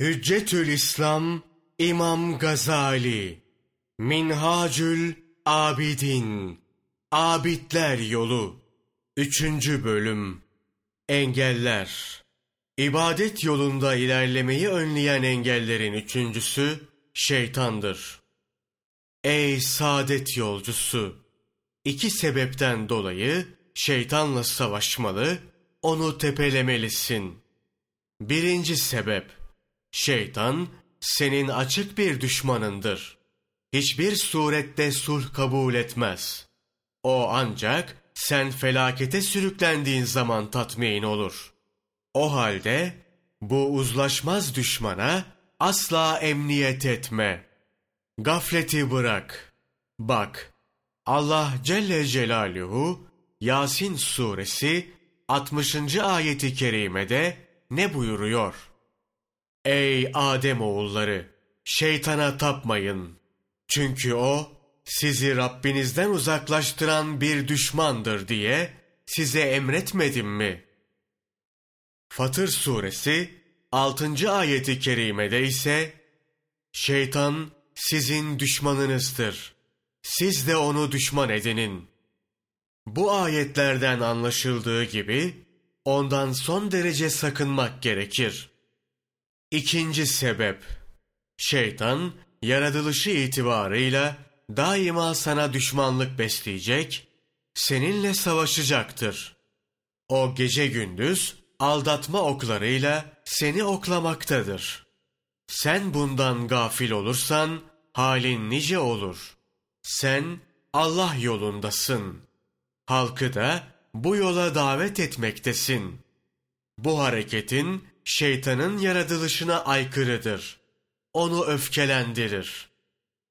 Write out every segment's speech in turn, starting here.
Hüccetül İslam İmam Gazali Minhacül Abidin Abidler Yolu Üçüncü Bölüm Engeller İbadet yolunda ilerlemeyi önleyen engellerin üçüncüsü şeytandır. Ey saadet yolcusu! İki sebepten dolayı şeytanla savaşmalı, onu tepelemelisin. Birinci sebep, şeytan senin açık bir düşmanındır. Hiçbir surette sulh kabul etmez. O ancak sen felakete sürüklendiğin zaman tatmin olur. O halde bu uzlaşmaz düşmana asla emniyet etme. Gafleti bırak. Bak, Allah Celle Celaluhu Yasin suresi 60. ayeti kerimede ne buyuruyor? Ey Adem oğulları! Şeytana tapmayın. Çünkü o sizi Rabbinizden uzaklaştıran bir düşmandır diye size emretmedim mi? Fatır suresi 6. ayeti kerimede ise Şeytan sizin düşmanınızdır. Siz de onu düşman edinin. Bu ayetlerden anlaşıldığı gibi ondan son derece sakınmak gerekir. İkinci sebep Şeytan yaratılışı itibarıyla daima sana düşmanlık besleyecek, seninle savaşacaktır. O gece gündüz aldatma oklarıyla seni oklamaktadır. Sen bundan gafil olursan halin nice olur. Sen Allah yolundasın. Halkı da bu yola davet etmektesin. Bu hareketin şeytanın yaratılışına aykırıdır. Onu öfkelendirir.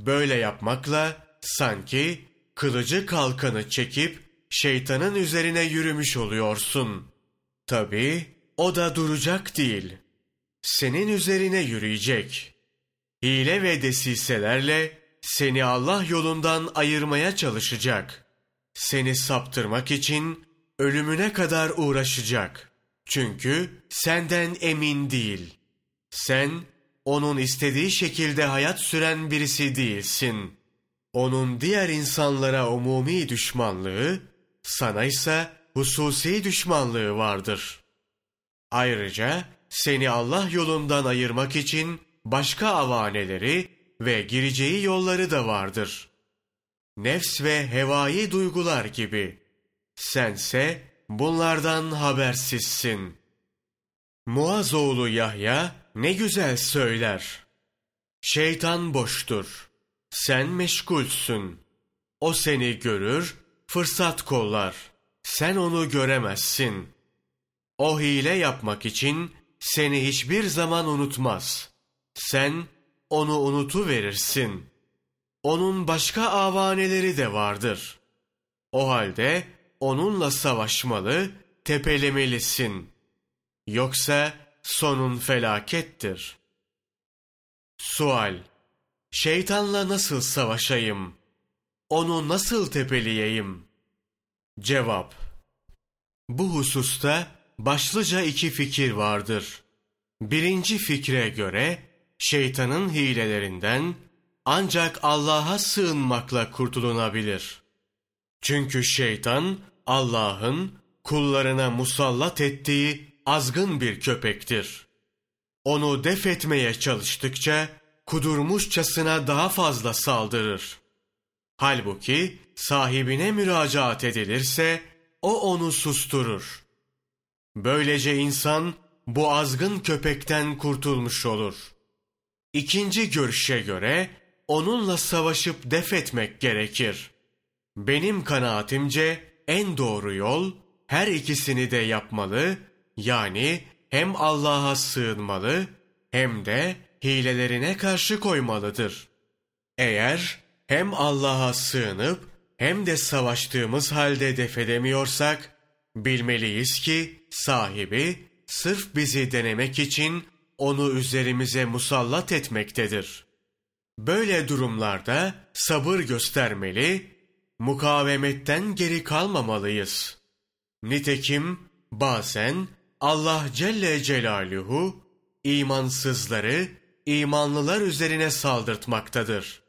Böyle yapmakla sanki kılıcı kalkanı çekip şeytanın üzerine yürümüş oluyorsun. Tabi o da duracak değil. Senin üzerine yürüyecek. Hile ve desiselerle seni Allah yolundan ayırmaya çalışacak. Seni saptırmak için ölümüne kadar uğraşacak. Çünkü senden emin değil. Sen onun istediği şekilde hayat süren birisi değilsin. Onun diğer insanlara umumi düşmanlığı, sana ise hususi düşmanlığı vardır. Ayrıca seni Allah yolundan ayırmak için başka avaneleri ve gireceği yolları da vardır. Nefs ve hevai duygular gibi. Sense bunlardan habersizsin. Muaz oğlu Yahya ne güzel söyler. Şeytan boştur. Sen meşgulsün. O seni görür, fırsat kollar. Sen onu göremezsin. O hile yapmak için seni hiçbir zaman unutmaz. Sen onu unutu verirsin. Onun başka avaneleri de vardır. O halde onunla savaşmalı, tepelemelisin. Yoksa sonun felakettir. Sual Şeytanla nasıl savaşayım? Onu nasıl tepeleyeyim? Cevap Bu hususta başlıca iki fikir vardır. Birinci fikre göre şeytanın hilelerinden ancak Allah'a sığınmakla kurtulunabilir. Çünkü şeytan Allah'ın kullarına musallat ettiği azgın bir köpektir. Onu def etmeye çalıştıkça kudurmuşçasına daha fazla saldırır. Halbuki sahibine müracaat edilirse o onu susturur. Böylece insan bu azgın köpekten kurtulmuş olur. İkinci görüşe göre onunla savaşıp def etmek gerekir. Benim kanaatimce en doğru yol her ikisini de yapmalı, yani hem Allah'a sığınmalı hem de hilelerine karşı koymalıdır. Eğer hem Allah'a sığınıp hem de savaştığımız halde def edemiyorsak, bilmeliyiz ki sahibi sırf bizi denemek için onu üzerimize musallat etmektedir. Böyle durumlarda sabır göstermeli, mukavemetten geri kalmamalıyız. Nitekim bazen Allah Celle Celaluhu imansızları imanlılar üzerine saldırtmaktadır.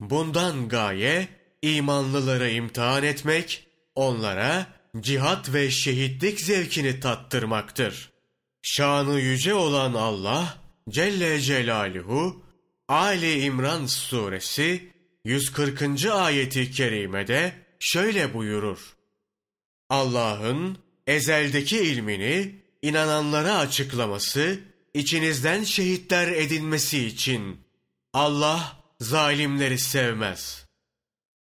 Bundan gaye imanlıları imtihan etmek, onlara cihat ve şehitlik zevkini tattırmaktır. Şanı yüce olan Allah Celle Celaluhu Ali İmran suresi 140. ayeti kerimede şöyle buyurur. Allah'ın ezeldeki ilmini inananlara açıklaması, içinizden şehitler edinmesi için Allah zalimleri sevmez.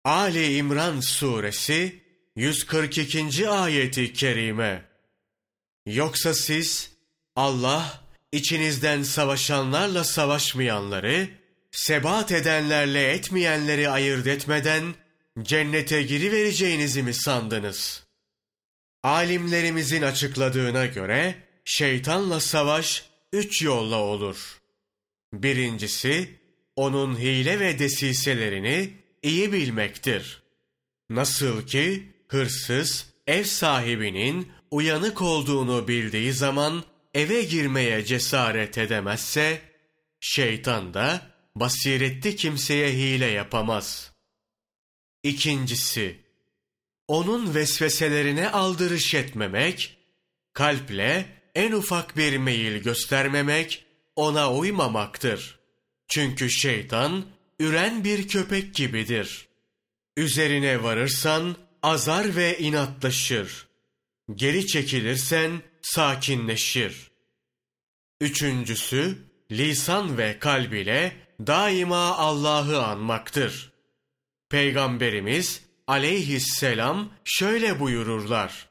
Ali İmran suresi 142. ayeti kerime. Yoksa siz Allah içinizden savaşanlarla savaşmayanları, sebat edenlerle etmeyenleri ayırt etmeden cennete girivereceğinizi mi sandınız? Alimlerimizin açıkladığına göre şeytanla savaş üç yolla olur. Birincisi, onun hile ve desiselerini iyi bilmektir. Nasıl ki hırsız ev sahibinin uyanık olduğunu bildiği zaman eve girmeye cesaret edemezse, şeytan da basiretli kimseye hile yapamaz. İkincisi, onun vesveselerine aldırış etmemek, kalple en ufak bir meyil göstermemek, ona uymamaktır. Çünkü şeytan, üren bir köpek gibidir. Üzerine varırsan, azar ve inatlaşır. Geri çekilirsen, sakinleşir. Üçüncüsü, lisan ve kalb ile daima Allah'ı anmaktır. Peygamberimiz aleyhisselam şöyle buyururlar.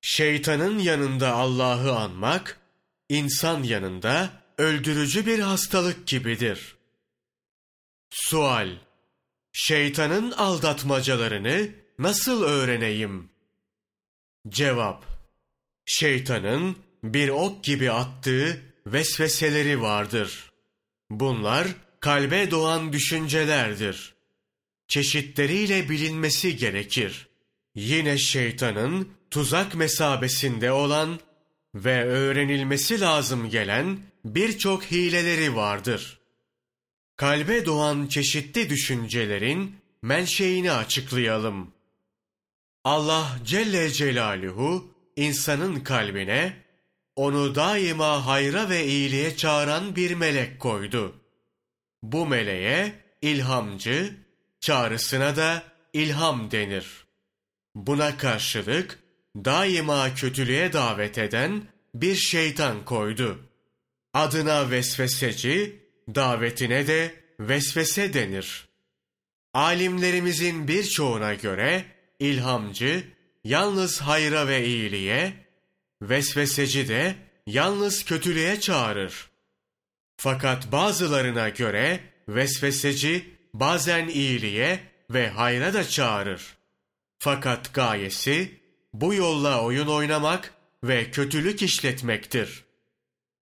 Şeytanın yanında Allah'ı anmak, insan yanında öldürücü bir hastalık gibidir. Sual Şeytanın aldatmacalarını nasıl öğreneyim? Cevap Şeytanın bir ok gibi attığı vesveseleri vardır. Bunlar kalbe doğan düşüncelerdir. Çeşitleriyle bilinmesi gerekir. Yine şeytanın tuzak mesabesinde olan ve öğrenilmesi lazım gelen birçok hileleri vardır. Kalbe doğan çeşitli düşüncelerin menşeini açıklayalım. Allah Celle Celaluhu insanın kalbine onu daima hayra ve iyiliğe çağıran bir melek koydu. Bu meleğe ilhamcı, çağrısına da ilham denir. Buna karşılık daima kötülüğe davet eden bir şeytan koydu. Adına vesveseci, davetine de vesvese denir. Alimlerimizin birçoğuna göre ilhamcı yalnız hayra ve iyiliğe, vesveseci de yalnız kötülüğe çağırır. Fakat bazılarına göre vesveseci bazen iyiliğe ve hayra da çağırır. Fakat gayesi bu yolla oyun oynamak ve kötülük işletmektir.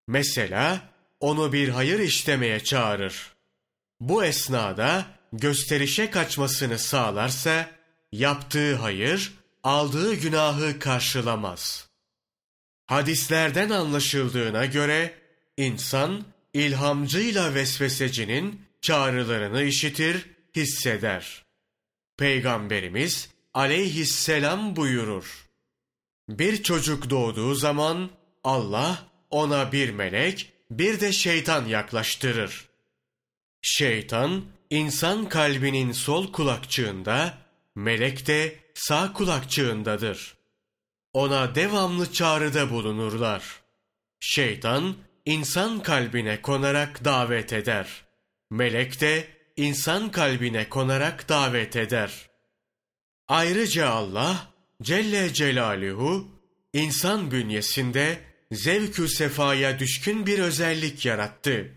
Mesela onu bir hayır işlemeye çağırır. Bu esnada gösterişe kaçmasını sağlarsa yaptığı hayır aldığı günahı karşılamaz. Hadislerden anlaşıldığına göre insan ilhamcıyla vesvesecinin çağrılarını işitir, hisseder. Peygamberimiz aleyhisselam buyurur. Bir çocuk doğduğu zaman Allah ona bir melek, bir de şeytan yaklaştırır. Şeytan, insan kalbinin sol kulakçığında, melek de sağ kulakçığındadır. Ona devamlı çağrıda bulunurlar. Şeytan, insan kalbine konarak davet eder. Melek de insan kalbine konarak davet eder. Ayrıca Allah Celle Celaluhu insan bünyesinde zevkü sefaya düşkün bir özellik yarattı.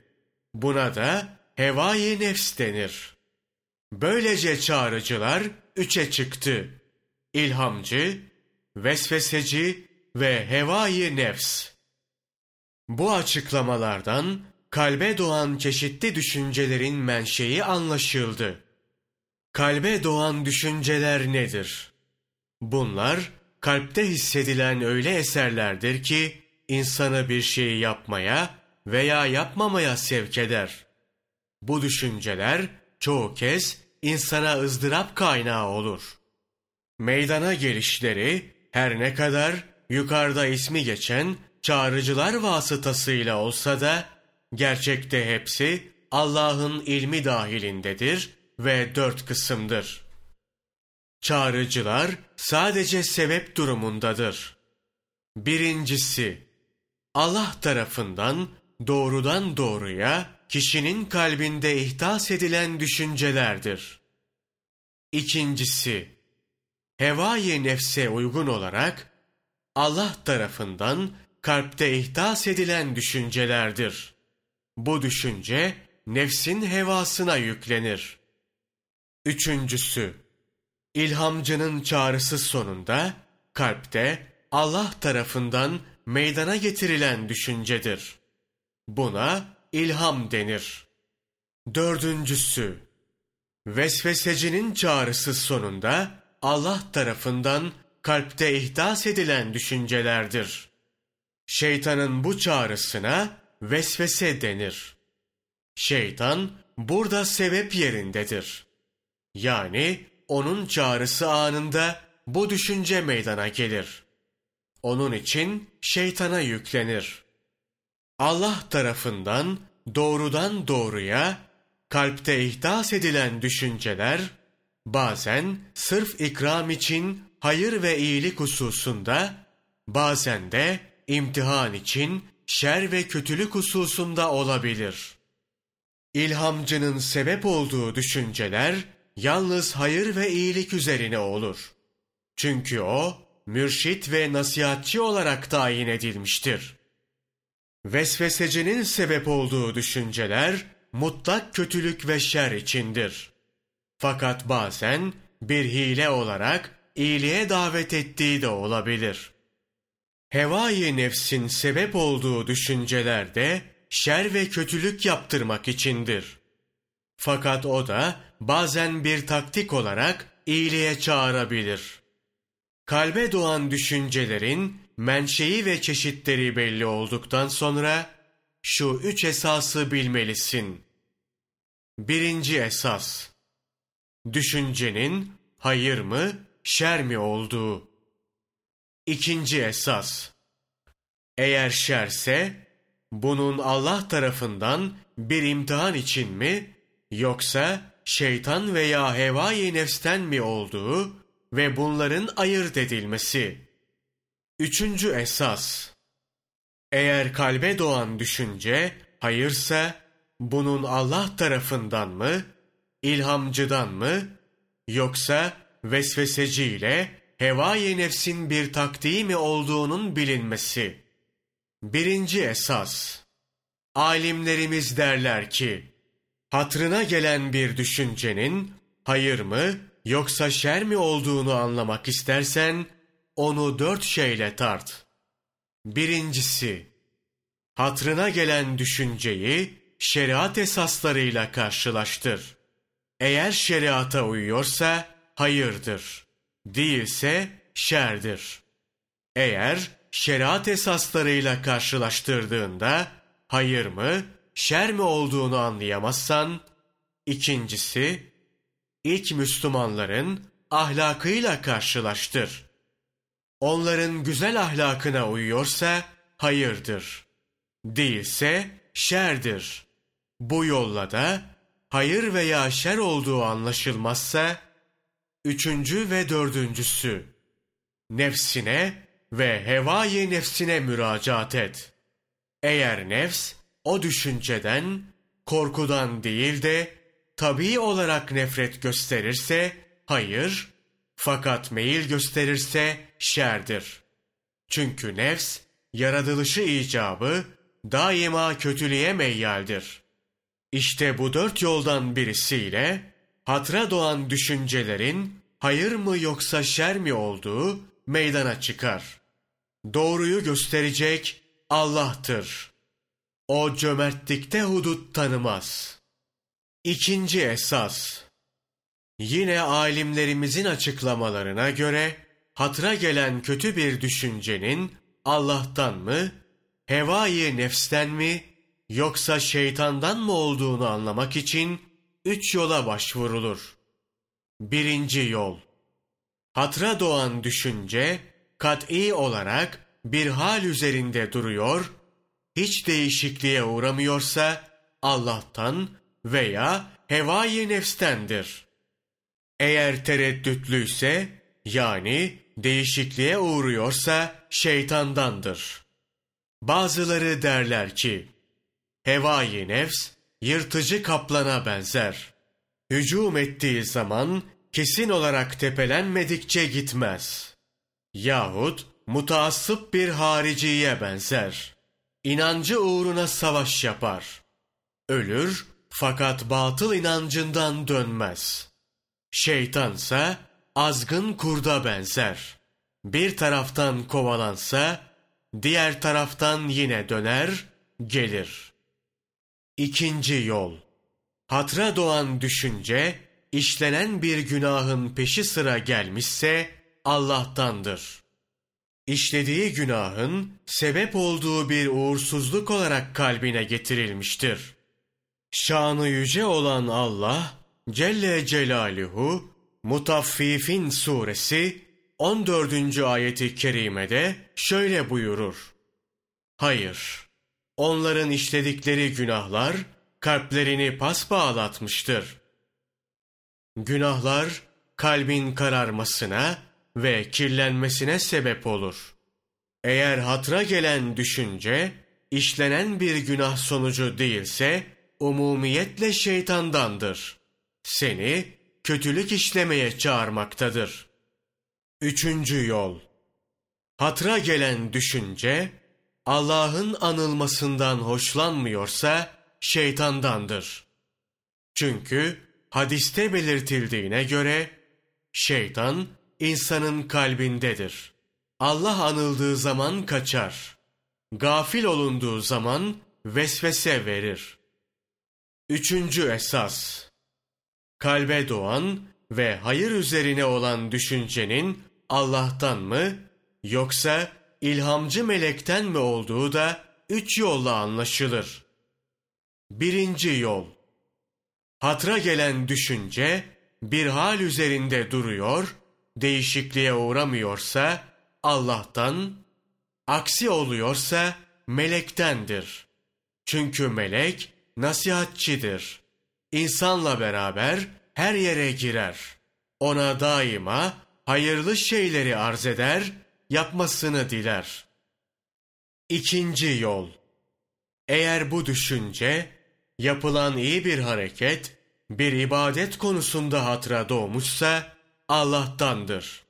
Buna da hevai nefs denir. Böylece çağrıcılar üçe çıktı. İlhamcı, vesveseci ve hevai nefs. Bu açıklamalardan kalbe doğan çeşitli düşüncelerin menşei anlaşıldı. Kalbe doğan düşünceler nedir? Bunlar kalpte hissedilen öyle eserlerdir ki insanı bir şeyi yapmaya veya yapmamaya sevk eder. Bu düşünceler çoğu kez insana ızdırap kaynağı olur. Meydana gelişleri her ne kadar yukarıda ismi geçen çağrıcılar vasıtasıyla olsa da gerçekte hepsi Allah'ın ilmi dahilindedir ve dört kısımdır. Çağrıcılar sadece sebep durumundadır. Birincisi, Allah tarafından doğrudan doğruya kişinin kalbinde ihdas edilen düşüncelerdir. İkincisi, hevai nefse uygun olarak Allah tarafından kalpte ihdas edilen düşüncelerdir. Bu düşünce nefsin hevasına yüklenir. Üçüncüsü, ilhamcının çağrısı sonunda kalpte Allah tarafından meydana getirilen düşüncedir. Buna ilham denir. Dördüncüsü, vesvesecinin çağrısı sonunda Allah tarafından kalpte ihdas edilen düşüncelerdir. Şeytanın bu çağrısına vesvese denir. Şeytan burada sebep yerindedir. Yani onun çağrısı anında bu düşünce meydana gelir. Onun için şeytana yüklenir. Allah tarafından doğrudan doğruya kalpte ihdas edilen düşünceler bazen sırf ikram için hayır ve iyilik hususunda bazen de imtihan için şer ve kötülük hususunda olabilir. İlhamcının sebep olduğu düşünceler yalnız hayır ve iyilik üzerine olur. Çünkü o mürşit ve nasihatçi olarak tayin edilmiştir. Vesvesecinin sebep olduğu düşünceler mutlak kötülük ve şer içindir. Fakat bazen bir hile olarak iyiliğe davet ettiği de olabilir. Hevai nefsin sebep olduğu düşünceler de şer ve kötülük yaptırmak içindir. Fakat o da bazen bir taktik olarak iyiliğe çağırabilir. Kalbe doğan düşüncelerin menşei ve çeşitleri belli olduktan sonra şu üç esası bilmelisin. Birinci esas, düşüncenin hayır mı, şer mi olduğu. İkinci esas, eğer şerse, bunun Allah tarafından bir imtihan için mi, yoksa şeytan veya hevai nefsten mi olduğu ve bunların ayırt edilmesi. Üçüncü esas, eğer kalbe doğan düşünce hayırsa, bunun Allah tarafından mı, ilhamcıdan mı, yoksa vesveseciyle hevai nefsin bir taktiği mi olduğunun bilinmesi. Birinci esas, alimlerimiz derler ki, hatrına gelen bir düşüncenin hayır mı yoksa şer mi olduğunu anlamak istersen, onu dört şeyle tart. Birincisi, hatrına gelen düşünceyi şeriat esaslarıyla karşılaştır. Eğer şeriata uyuyorsa hayırdır, değilse şerdir. Eğer şeriat esaslarıyla karşılaştırdığında hayır mı, şer mi olduğunu anlayamazsan, ikincisi, ilk Müslümanların ahlakıyla karşılaştır. Onların güzel ahlakına uyuyorsa hayırdır. Değilse şerdir. Bu yolla da hayır veya şer olduğu anlaşılmazsa, üçüncü ve dördüncüsü, nefsine ve hevai nefsine müracaat et. Eğer nefs o düşünceden, korkudan değil de tabii olarak nefret gösterirse hayır, fakat meyil gösterirse şerdir. Çünkü nefs, yaratılışı icabı daima kötülüğe meyyaldir. İşte bu dört yoldan birisiyle hatra doğan düşüncelerin hayır mı yoksa şer mi olduğu meydana çıkar. Doğruyu gösterecek Allah'tır. O cömertlikte hudut tanımaz. İkinci esas. Yine alimlerimizin açıklamalarına göre hatra gelen kötü bir düşüncenin Allah'tan mı, hevai nefsten mi, yoksa şeytandan mı olduğunu anlamak için üç yola başvurulur. Birinci yol. Hatra doğan düşünce, kat'i olarak bir hal üzerinde duruyor, hiç değişikliğe uğramıyorsa Allah'tan veya hevai nefstendir. Eğer tereddütlüyse, yani değişikliğe uğruyorsa şeytandandır. Bazıları derler ki, hevai nefs yırtıcı kaplana benzer. Hücum ettiği zaman kesin olarak tepelenmedikçe gitmez. Yahut mutaassıp bir hariciye benzer. İnancı uğruna savaş yapar. Ölür fakat batıl inancından dönmez. Şeytansa azgın kurda benzer. Bir taraftan kovalansa, diğer taraftan yine döner, gelir. İkinci yol. Hatra doğan düşünce, işlenen bir günahın peşi sıra gelmişse, Allah'tandır. İşlediği günahın sebep olduğu bir uğursuzluk olarak kalbine getirilmiştir. Şanı yüce olan Allah, Celle Celaluhu, Mutaffifin suresi 14. ayeti kerimede şöyle buyurur. Hayır, onların işledikleri günahlar kalplerini pasbağlatmıştır. Günahlar kalbin kararmasına ve kirlenmesine sebep olur. Eğer hatra gelen düşünce, işlenen bir günah sonucu değilse, umumiyetle şeytandandır. Seni kötülük işlemeye çağırmaktadır. Üçüncü yol. Hatra gelen düşünce, Allah'ın anılmasından hoşlanmıyorsa şeytandandır. Çünkü hadiste belirtildiğine göre şeytan insanın kalbindedir. Allah anıldığı zaman kaçar. Gafil olunduğu zaman vesvese verir. Üçüncü esas kalbe doğan ve hayır üzerine olan düşüncenin Allah'tan mı yoksa ilhamcı melekten mi olduğu da üç yolla anlaşılır. Birinci yol Hatra gelen düşünce bir hal üzerinde duruyor, değişikliğe uğramıyorsa Allah'tan, aksi oluyorsa melektendir. Çünkü melek nasihatçidir insanla beraber her yere girer. Ona daima hayırlı şeyleri arz eder, yapmasını diler. İkinci yol. Eğer bu düşünce, yapılan iyi bir hareket, bir ibadet konusunda hatıra doğmuşsa, Allah'tandır.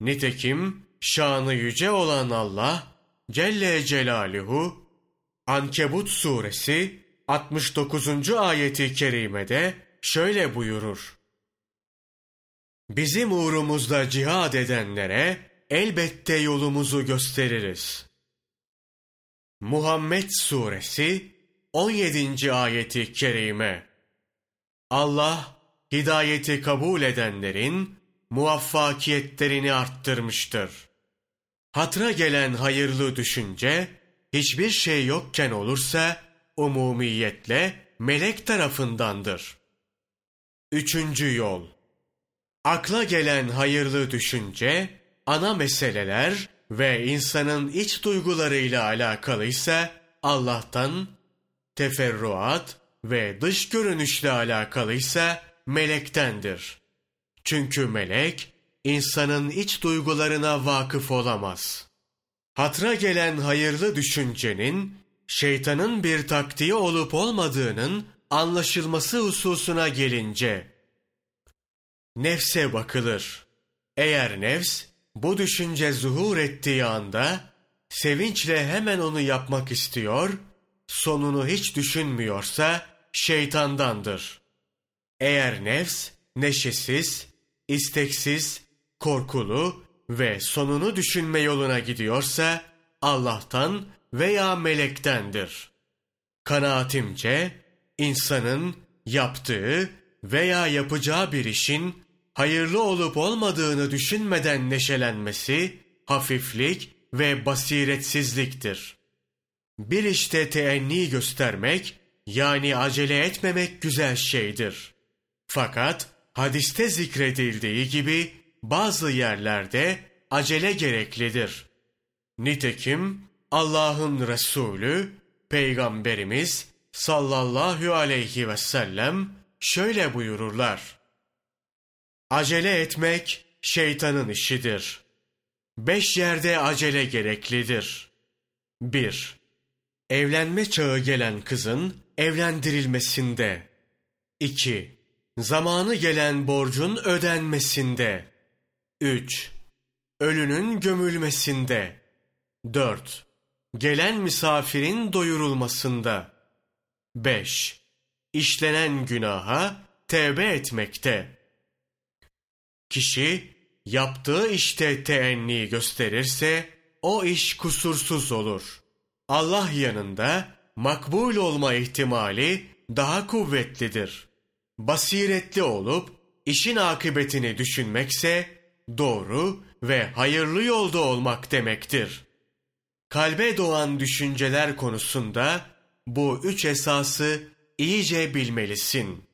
Nitekim, şanı yüce olan Allah, Celle Celaluhu, Ankebut suresi 69. ayeti kerimede şöyle buyurur. Bizim uğrumuzda cihad edenlere elbette yolumuzu gösteririz. Muhammed Suresi 17. ayeti kerime Allah hidayeti kabul edenlerin muvaffakiyetlerini arttırmıştır. Hatra gelen hayırlı düşünce hiçbir şey yokken olursa umumiyetle melek tarafındandır. Üçüncü yol Akla gelen hayırlı düşünce, ana meseleler ve insanın iç duygularıyla alakalıysa Allah'tan, teferruat ve dış görünüşle alakalıysa melektendir. Çünkü melek, insanın iç duygularına vakıf olamaz. Hatra gelen hayırlı düşüncenin şeytanın bir taktiği olup olmadığının anlaşılması hususuna gelince, nefse bakılır. Eğer nefs bu düşünce zuhur ettiği anda sevinçle hemen onu yapmak istiyor, sonunu hiç düşünmüyorsa şeytandandır. Eğer nefs neşesiz, isteksiz, korkulu ve sonunu düşünme yoluna gidiyorsa Allah'tan veya melektendir. Kanaatimce insanın yaptığı veya yapacağı bir işin hayırlı olup olmadığını düşünmeden neşelenmesi hafiflik ve basiretsizliktir. Bir işte teenni göstermek, yani acele etmemek güzel şeydir. Fakat hadiste zikredildiği gibi bazı yerlerde acele gereklidir. Nitekim Allah'ın Resulü, Peygamberimiz sallallahu aleyhi ve sellem şöyle buyururlar. Acele etmek şeytanın işidir. Beş yerde acele gereklidir. 1. Evlenme çağı gelen kızın evlendirilmesinde. 2. Zamanı gelen borcun ödenmesinde. 3. Ölünün gömülmesinde. 4. Gelen misafirin doyurulmasında. 5. İşlenen günaha tevbe etmekte. Kişi yaptığı işte teenni gösterirse o iş kusursuz olur. Allah yanında makbul olma ihtimali daha kuvvetlidir. Basiretli olup işin akıbetini düşünmekse doğru ve hayırlı yolda olmak demektir. Kalbe doğan düşünceler konusunda bu üç esası iyice bilmelisin.''